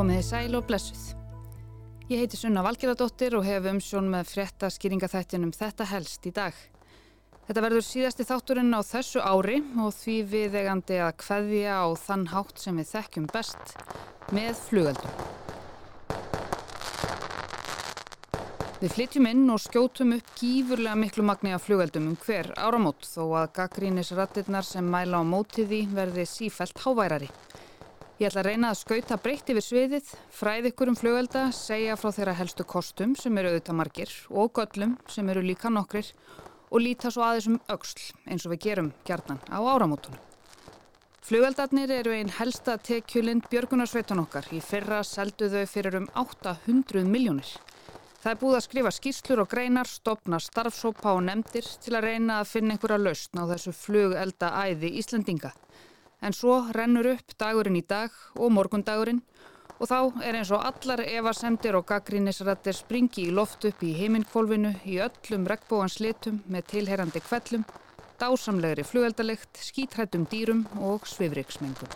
Komiði sæl og blessuð. Ég heiti Sunna Valgeradóttir og hef umsjón með frétta skýringaþættinum Þetta helst í dag. Þetta verður síðasti þátturinn á þessu ári og því viðegandi að kveðja á þann hátt sem við þekkjum best með flugöldum. Við flytjum inn og skjótum upp gífurlega miklu magni af flugöldum um hver áramót þó að gaggrínisrattirnar sem mæla á mótiði verði sífælt háværari. Ég ætla að reyna að skauta breytt yfir sviðið, fræð ykkur um flugölda, segja frá þeirra helstu kostum sem eru auðvitað margir og göllum sem eru líka nokkrir og líta svo aðeins um auksl eins og við gerum gjarnan á áramótunum. Flugöldarnir eru einn helsta tekjulind björgunarsveitan okkar. Í fyrra seldu þau fyrir um 800 miljónir. Það er búið að skrifa skýslur og greinar, stopna starfsópa og nefndir til að reyna að finna einhverja lausn á þessu flugelda æði Íslandinga. En svo rennur upp dagurinn í dag og morgundagurinn og þá er eins og allar evasemdir og gaggrínisrættir springi í loft upp í heiminkvolvinu í öllum regnbóans litum með tilherrandi kvellum, dásamlegri flugeldalikt, skítrættum dýrum og svifriksmengum.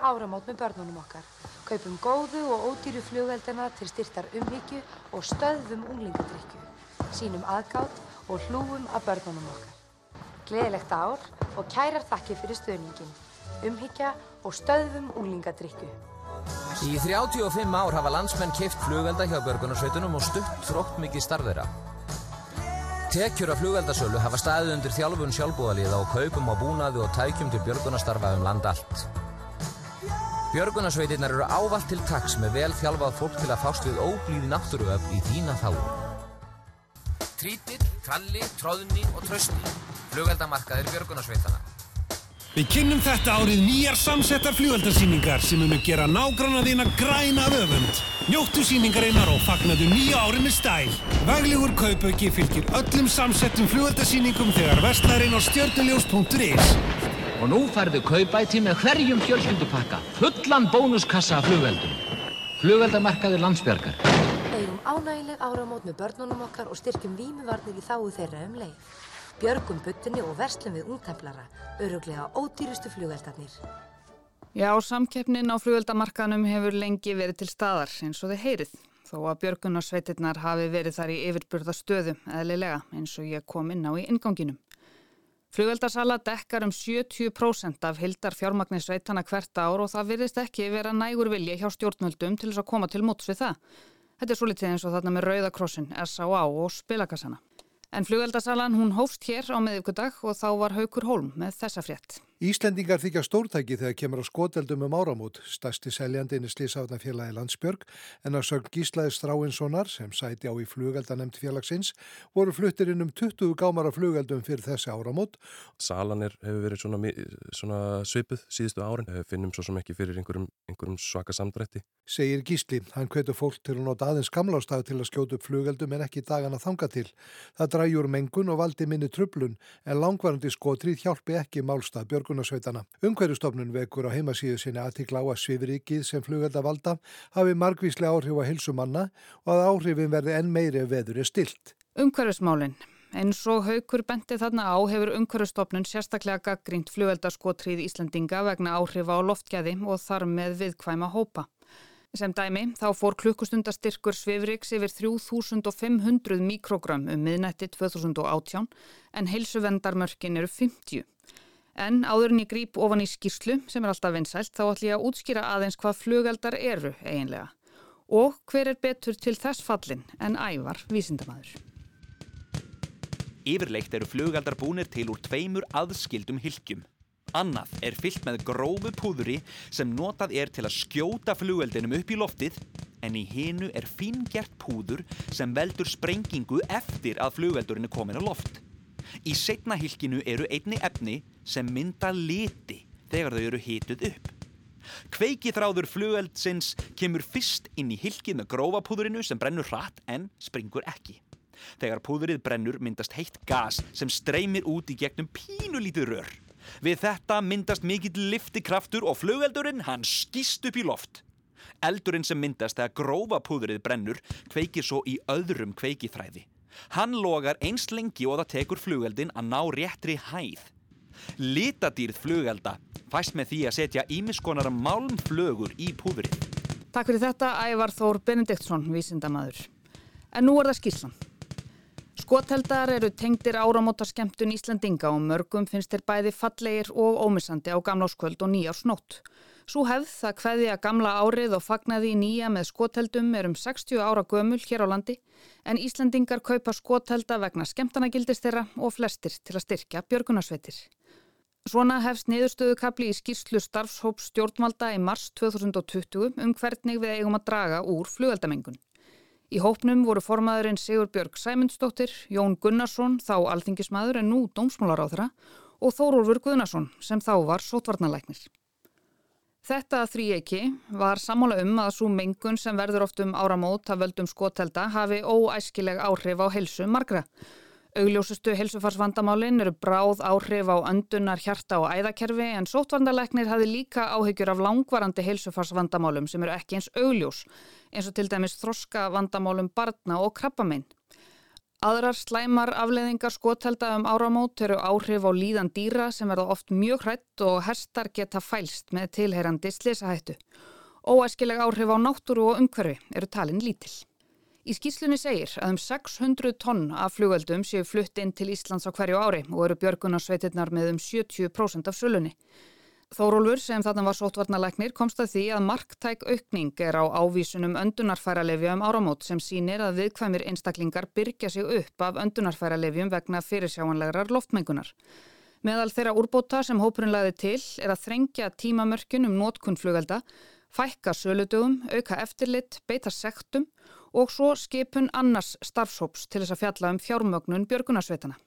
Skemmtileg áramót með börnunum okkar. Kaupum góðu og ódýru flugveldina til styrtar umhyggju og stöðum unglingadrykju. Sýnum aðgátt og hlúum að börnunum okkar. Gleðilegt ár og kærar þakkir fyrir stöðningin. Umhyggja og stöðum unglingadrykju. Í 35 ár hafa landsmenn keift flugvelda hjá björgunarsveitunum og stutt þrótt mikið starfðeira. Tekjur af flugveldasölu hafa staðið undir þjálfun sjálfbúðaliða og kaupum á búnaði og tækjum til björgunastarfa um land allt. Björgunarsveitirnar eru ávalt til taks með vel þjálfað fólk til að fást við óblíði náttúruöfn í þína þáu. Trítill, tralli, tróðni og trösti. Flugveldamarkaðir björgunarsveitana. Við kynnum þetta árið nýjar samsettar fljóaldarsýningar sem munu gera nágranna þína græna af öfund. Njóttu sýningarinnar og fagnaðu nýja árið með stæl. Vaglegur kaupauki fylgir öllum samsettum fljóaldarsýningum þegar vestlarinn á stjörnuljós.is. Og nú færðu kaupæti með hverjum fjölskyldupakka, fullan bónuskassa af flugveldum. Flugveldamarkaður landsbjörgar. Eigum ánægileg áramót með börnunum okkar og styrkjum vímuvarnir í þáu þeirra um leið. Björgum buttunni og verslum við ungtemplara, öruglega ódýrustu flugveldarnir. Já, samkeppnin á flugveldamarkaðnum hefur lengi verið til staðar eins og þið heyrið. Þó að björgunarsveitirnar hafi verið þar í yfirburða stöðu eðlilega eins og ég kom inn á í inganginum. Flugveldarsala dekkar um 70% af hildar fjármagnisveitana hvert ár og það virðist ekki vera nægur vilja hjá stjórnvöldum til þess að koma til móts við það. Þetta er svo litið eins og þarna með Rauðakrossin, S.A.A. og spilakassana. En flugveldarsalan hún hófst hér á meðvíkudag og þá var Haukur Holm með þessa frétt. Íslendingar þykja stórtæki þegar kemur á skoteldum um áramót, stærsti seljandin er Sliðsáðnafélagi Landsbjörg en að sögn Gíslaði Stráinssonar sem sæti á í flugeldanemt félagsins voru fluttir inn um 20 gámar af flugeldum fyrir þessi áramót. Salan er, hefur verið svona, svona svipuð síðustu árin, finnum svo sem ekki fyrir einhverjum, einhverjum svaka samdrætti. Segir Gísli, hann hvetur fólk til að nota aðeins gamlástað til að skjóta upp flugeldum en ekki dagana þanga til. Það dræjur mengun og valdi minni trublun en langvarandi skotrið hjálpi ekki málstað björg björgunarsveitana. Umhverjustofnun vekur á heimasíðu sinni aðtikla á að svifrikið sem flugvelda valda hafi margvíslega áhrif á hilsumanna og að áhrifin verði enn meiri ef veður er stilt. Umhverjusmálinn. Eins og haukur benti þarna á hefur umhverjustofnun sérstaklega gaggrínt flugveldaskotrið Íslandinga vegna áhrifa á loftgæði og þar með viðkvæma hópa. Sem dæmi þá fór klukkustundastyrkur Svifriks yfir 3500 mikrogram um miðnætti 2018 en heilsuvendarmörkin eru 50. En áður en ég grýp ofan í skýrslu sem er alltaf vinsælt þá ætlum ég að útskýra aðeins hvað flugeldar eru eiginlega og hver er betur til þess fallin en ævar vísindamæður. Yfirleitt eru flugeldar búnir til úr tveimur aðskildum hylgjum. Annað er fyllt með grófu púðuri sem notað er til að skjóta flugeldinum upp í loftið en í hinu er fíngert púður sem veldur sprengingu eftir að flugeldurinn er komin á loft. Í setna hylkinu eru einni efni sem mynda liti þegar þau eru hituð upp. Kveikithráður flugeldsins kemur fyrst inn í hylkið með grófapúðurinu sem brennur hratt en springur ekki. Þegar púðurið brennur myndast heitt gas sem streymir út í gegnum pínulítið rör. Við þetta myndast mikill liftikraftur og flugeldurinn hann skýst upp í loft. Eldurinn sem myndast þegar grófa púðrið brennur kveikir svo í öðrum kveikithræði. Hann logar einst lengi og það tekur flugeldin að ná réttri hæð. Litadýrð flugelda fæst með því að setja ímiskonar málmflögur í púðrið. Takk fyrir þetta, Ævar Þór Benediktsson, vísindamadur. En nú er það skýrslan. Skoteldar eru tengdir áramótarskemtun Íslandinga og mörgum finnst þeir bæði fallegir og ómissandi á gamláskvöld og nýjársnótt. Svo hefð það hveði að gamla árið og fagnaði í nýja með skoteldum er um 60 ára gömul hér á landi en Íslandingar kaupa skotelda vegna skemtanagildist þeirra og flestir til að styrkja björgunarsveitir. Svona hefst niðurstöðukabli í skýrslu starfshóps stjórnvalda í mars 2020 um hvernig við eigum að draga úr flugeldamengun. Í hópnum voru formaðurinn Sigur Björg Sæmundsdóttir, Jón Gunnarsson, þá alþingismadur en nú dómsmálaráðra og Þórólfur Guðnarsson sem þá var sótvarnalæknir. Þetta þrýjeki var sammála um að svo mengun sem verður oft um áramót að völdum skotelda hafi óæskileg áhrif á helsu margra. Augljósustu helsufarsvandamálin eru bráð áhrif á öndunar, hjarta og æðakerfi en sótvarnalegnir hafi líka áhyggjur af langvarandi helsufarsvandamálum sem eru ekki eins augljós eins og til dæmis þroska vandamálum barna og krabbamein. Aðrar slæmar afleðingar skotelda um áramót eru áhrif á líðan dýra sem verða oft mjög hrætt og herstar geta fælst með tilheyrandi slisahættu. Óæskileg áhrif á náttúru og umhverfi eru talin lítill. Í skýslunni segir að um 600 tonn af flugöldum séu flutt inn til Íslands á hverju ári og eru björgunarsveitirnar með um 70% af sölunni. Þórólfur sem þarna var sótvarnalæknir komst að því að marktæk aukning er á ávísunum öndunarfæralefja um áramót sem sínir að viðkvæmir einstaklingar byrja sig upp af öndunarfæralefjum vegna fyrirsjáanlegar loftmengunar. Meðal þeirra úrbóta sem hópurinn laði til er að þrengja tímamörkun um nótkunn flugelda, fækka söludögum, auka eftirlit, beita sektum og svo skipun annars starfshóps til þess að fjalla um fjármögnun björgunarsveitana.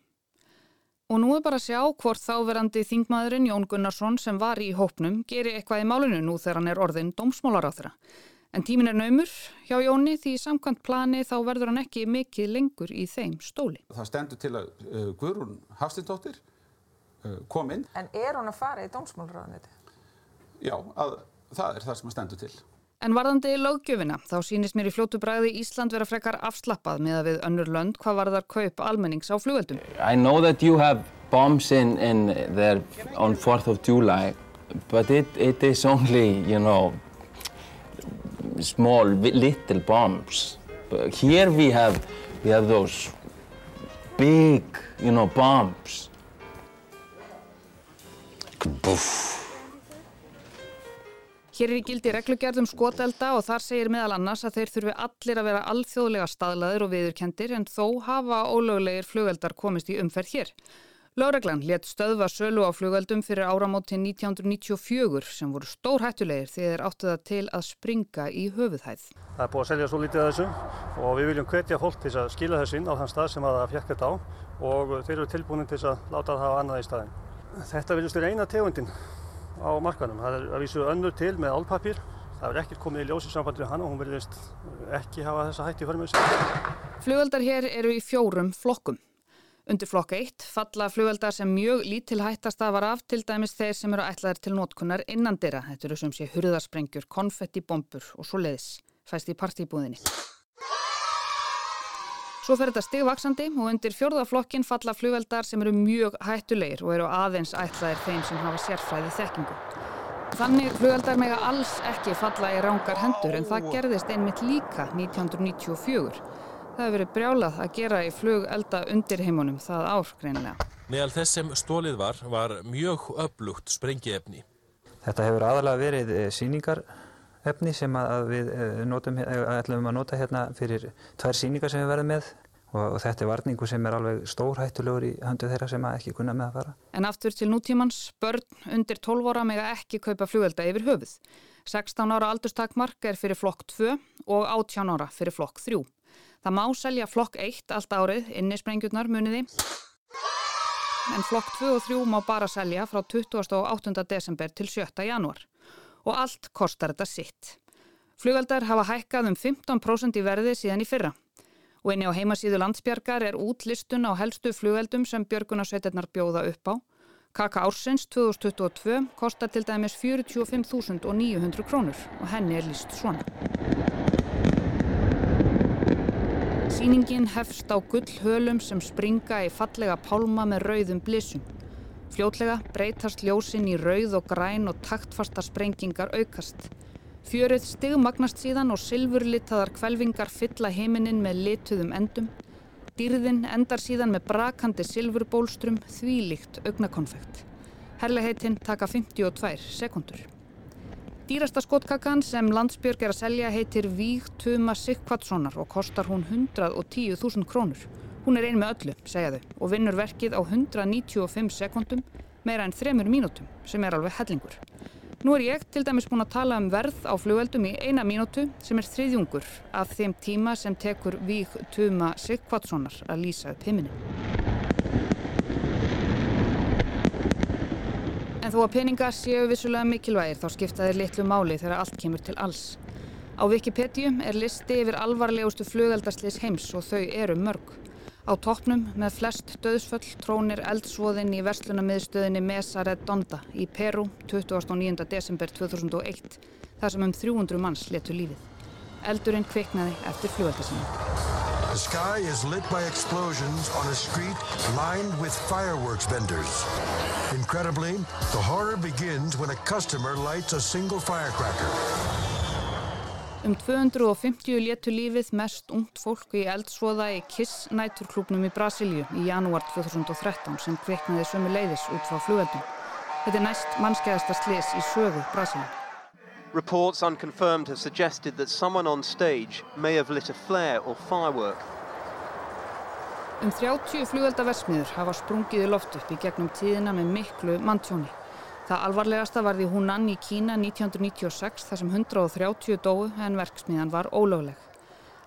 Og nú er bara að sjá hvort þáverandi þingmaðurinn Jón Gunnarsson sem var í hópnum geri eitthvað í málinu nú þegar hann er orðin dómsmólar á þeirra. En tímin er naumur hjá Jóni því samkvæmt plani þá verður hann ekki mikið lengur í þeim stóli. Það stendur til að uh, Guðrún Hafstindóttir uh, kom inn. En er hún að fara í dómsmálurraðaniti? Já, að, það er það sem að stendur til. En varðandi löggjöfina, þá sínist mér í fljótu bræði Ísland vera frekar afslappað með að við önnur lönd hvað var þar kaup almennings á flugveldum. I know that you have bombs in, in there on 4th of July, but it, it is only, you know, small, little bombs. But here we have, we have those big, you know, bombs. Boof. Hér er í gildi reglugjörðum skotelda og þar segir meðal annars að þeir þurfi allir að vera alþjóðlega staðlaðir og viðurkendir en þó hafa ólöglegir flugeldar komist í umferð hér. Láreglan let stöðva sölu á flugeldum fyrir áramóti 1994 sem voru stór hættulegir þegar áttu það til að springa í höfuðhæð. Það er búið að selja svo lítið að þessu og við viljum hvetja fólk til að skila þessu inn á þann stað sem það fjekk þetta á og þeir eru tilbúin til að láta það hafa annað í staðin. Þetta viljast vera eina tegundin á markanum. Það er að vísu önnur til með álpapír. Það er ekkert komið í ljósi sambandi við hann og hún verðist ekki hafa þessa hætti fyrir mig. Flugveldar hér eru í fjórum flokkum. Undir flokk 1 falla flugveldar sem mjög lítil hættast að var af til dæmis þeir sem eru ætlaðir til nótkunnar innandira. Þetta eru sem sé hurðarsprengjur, konfettibombur og svo leiðis fæst í partíbúðinni. Svo fer þetta stigvaksandi og undir fjörðaflokkin falla flugveldar sem eru mjög hættulegir og eru aðeins ætlaðir þeim sem hafa sérfræði þekkingu. Þannig flugveldar mega alls ekki falla í rángar hendur en það gerðist einmitt líka 1994. Það hefur verið brjálað að gera í flugelda undir heimunum það ár greinilega. Meðal þess sem stólið var, var mjög öflugt sprengiefni. Þetta hefur aðalega verið síningar efni sem að við notum, ætlum að nota hérna fyrir tvær síningar sem við verðum með og, þetta er varningu sem er alveg stórhættulegur í höndu þeirra sem ekki kunna með að fara. En aftur til nútímans, börn undir 12 ára mega ekki kaupa flugvelda yfir höfuð. 16 ára aldurstakmark er fyrir flokk 2 og 18 ára fyrir flokk 3. Það má selja flokk 1 allt árið inn í sprengjurnar muniði en flokk 2 og 3 má bara selja frá 28. desember til 7. janúar og allt kostar þetta sitt. Flugveldar hafa hækkað um 15% í verði síðan í fyrra og einni á heimasíðu landsbjargar er útlistun á helstu flugveldum sem björgunarsveitirnar bjóða upp á. Kaka ársins 2022 kostar til dæmis 45.900 krónur og henni er líst svona. Sýningin hefst á gullhölum sem springa í fallega pálma með rauðum blissum. Fljótlega breytast ljósinn í rauð og græn og taktfasta sprengingar aukast. Fjörið stigmagnast síðan og silfurlitaðar kvelvingar fylla heiminin með lituðum endum. Dýrðin endar síðan með brakandi silfurbólstrum þvílíkt augnakonfekt. Herleheitinn taka 52 sekundur. Dýrasta skotkakan sem Landsbjörg er að selja heitir Víg Tuma Sikkvatssonar og kostar hún 110.000 krónur. Hún er ein með öllu, segja þau, og vinnur verkið á 195 sekundum meira en þremur mínútum sem er alveg hellingur. Nú er ég til dæmis búin að tala um verð á flugveldum í eina mínútu sem er þriðjungur af þeim tíma sem tekur Víg Tuma Sigvatssonar að lýsa upp himinin. En þó að peningar séu vissulega mikilvægir þá skipta þeir litlu máli þegar allt kemur til alls. Á Wikipedia er listi yfir alvarlegustu flugeldaslis heims og þau eru mörg. Á toppnum með flest döðsföll trónir eldsvoðin í verslunamiðstöðinni Mesa Redonda í Peru 29. desember 2001 þar sem um 300 manns letu lífið. Eldurinn kviknaði eftir fljóðaldasinu. Um 250 létu lífið mest ungt fólk í eldsvoða í Kiss næturklúpnum í Brasilíu í janúar 2013 sem kviknaði sömu leiðis út frá flugeldum. Þetta er næst mannskeiðasta slis í sögu Brasilíu. Reports unconfirmed have suggested that someone on stage may have lit a flare or firework. Um 30 flugeldaversmiður hafa sprungið í loft upp í gegnum tíðina með miklu manntjóni. Það alvarlegasta varði Hunan í Kína 1996 þar sem 130 dói en verksmiðan var ólögleg.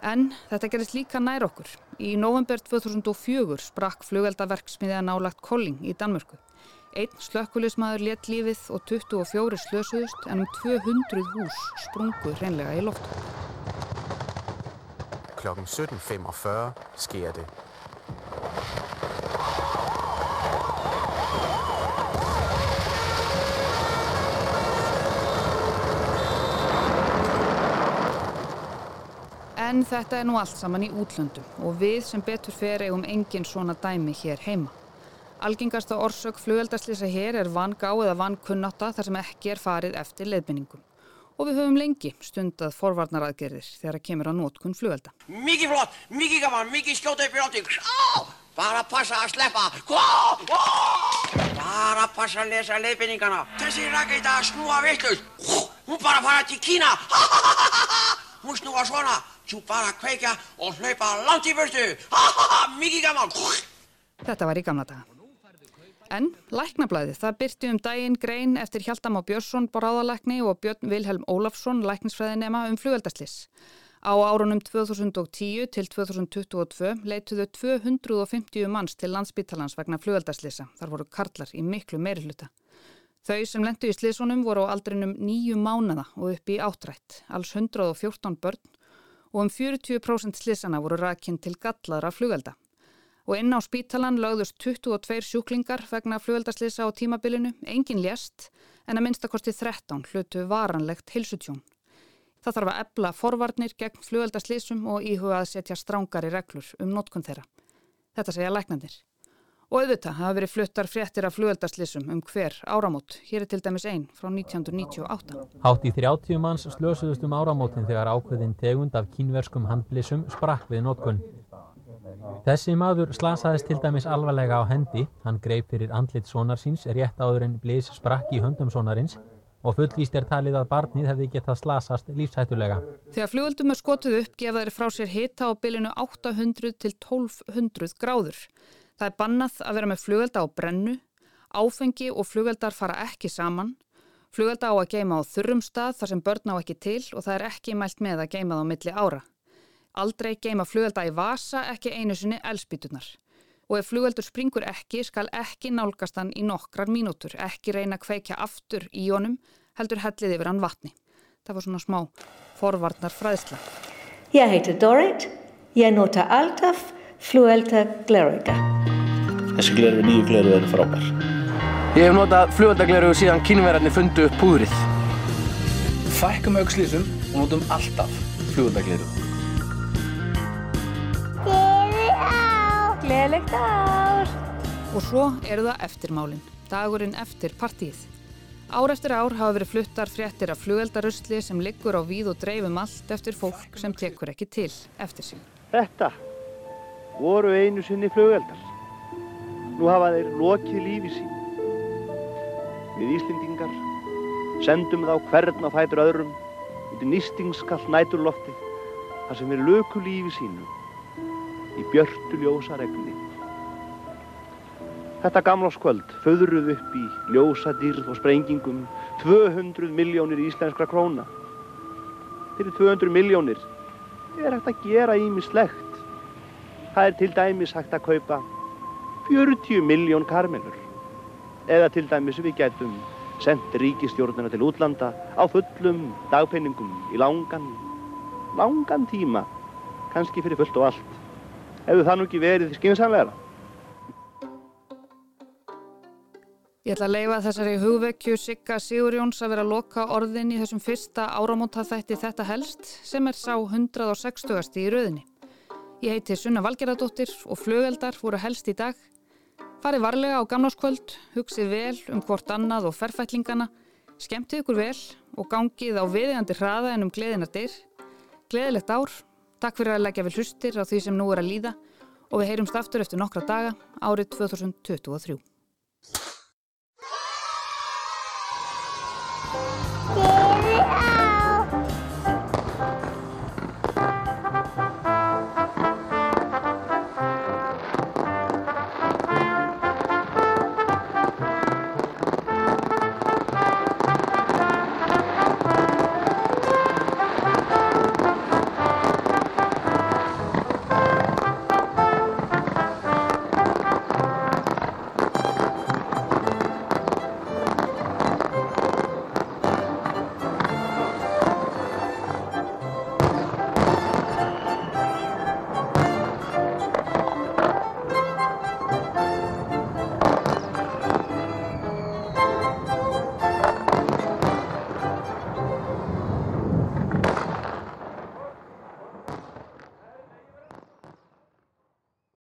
En þetta gerist líka nær okkur. Í november 2004 sprakk flugeldaverksmiðja nálagt Kolling í Danmörku. Einn slökkulismadur let lífið og 24 slösuðust en um 200 hús sprungu hreinlega í loftu. Klokken 17.45 sker det. En þetta er nú allt saman í útlöndum og við sem betur fer eigum engin svona dæmi hér heima. Algengasta orsök flugeldarslýsa hér er vangá eða vankunnáta þar sem ekki er farið eftir leiðbynningum. Og við höfum lengi stundað forvarnaraðgerðir þegar að kemur á nótkun flugelda. Mikið flott, mikið gaman, mikið skjóta upp í lótting. Bara passa að sleppa. Bara passa að lesa leiðbynningana. Þessi raketa snúa vittlust. Hún bara fara til Kína. Hún snúa svona. Þú bara kveikja og hlaupa langt í burtu. Ha ha ha, mikið gaman. Þetta var í gamla daga. En læknablaðið, það byrti um daginn grein eftir Hjaltam á Björnsson boráðalækni og Björn Vilhelm Ólafsson læknisfræðinema um flugveldaslis. Á árunum 2010 til 2022 leituðu 250 manns til landsbítalans vegna flugveldaslisa. Þar voru karlar í miklu meirhluta. Þau sem lendu í slisunum voru á aldrinum nýju mánada og upp í áttrætt, alls 114 börn og um 40% slisana voru rakinn til gallaðra flugvelda. Og inn á spítalan lögðust 22 sjúklingar vegna flugveldaslisa á tímabilinu, engin lést en að minnstakosti 13 hlutu varanlegt hilsutjón. Það þarf að ebla forvarnir gegn flugveldaslísum og íhuga að setja strángari reglur um notkun þeirra. Þetta segja læknandir. Og auðvitað hafa verið fluttar fréttir af flugveldaslísum um hver áramót. Hér er til dæmis einn frá 1998. Hátt í 30 manns slösuðust um áramótin þegar ákveðin tegund af kínverskum handblísum sprakk við notkun. Þessi maður slasaðist til dæmis alvarlega á hendi. Hann greip fyrir andlit sonar síns rétt áður en blís sprakk í höndum sonarins og fullvíst er talið að barnið hefði getað slasast lífshættulega. Þegar flugöldum er skotuð upp gefa þeir frá sér hita á bylinu 800 til 1200 gráður. Það er bannað að vera með flugölda á brennu, áfengi og flugöldar fara ekki saman, flugölda á að geima á þurrum stað þar sem börn á ekki til og það er ekki mælt með að geima það á milli ára. Aldrei geima flugölda í vasa, ekki einu sinni elspítunar. Og ef flugöldur springur ekki, skal ekki nálgast hann í nokkrar mínútur, ekki reyna að kveikja aftur í honum, heldur hellið yfir hann vatni. Það var svona smá forvarnar fræðsla. Ég heiti Dorit, ég nota alltaf flugölda glerauga. Þessi gleru, nýju gleru eru frábær. Ég hef notað flugöldagleru síðan kínverðarnir fundu upp púðrið. Fækkum aukslýsum og notum alltaf flugöldagleru. Gleðilegt ár! Og svo eru það eftirmálinn, dagurinn eftir partíið. Ár eftir ár hafa verið fluttar fréttir af flugeldarusli sem liggur á víð og dreifum allt eftir fólk sem tekur ekki til eftir sín. Þetta voru einu sinni flugeldar. Nú hafa þeir lokið lífi sín. Við Íslendingar sendum þá hvern á fætur öðrum út í nýstingskall næturlofti þar sem við löku lífi sínu í björtu ljósa regni. Þetta gamláskvöld föðruð upp í ljósadýrð og sprengingum 200 miljónir íslenskra króna. Fyrir 200 miljónir er hægt að gera ímislegt. Það er til dæmis hægt að kaupa 40 miljón karmelur. Eða til dæmis við getum sendt ríkistjórnuna til útlanda á fullum dagpenningum í langan, langan tíma. Kanski fyrir fullt og allt hefur það nú ekki verið skynsamlega. Ég ætla að leifa þessari hugvekju Sigga Sigurjóns að vera að loka orðin í þessum fyrsta áramótaþætti þetta helst sem er sá 160. í rauðinni. Ég heiti Sunna Valgerðardóttir og flugeldar voru helst í dag. Farið varlega á gamláskvöld, hugsið vel um hvort annað og ferfætlingana, skemmtið ykkur vel og gangið á viðegandi hraða en um gleðina dyr. Gleðilegt ár, takk fyrir að leggja við hlustir á því sem nú er að líða og við heyrumst aftur eftir nokkra daga árið 2023.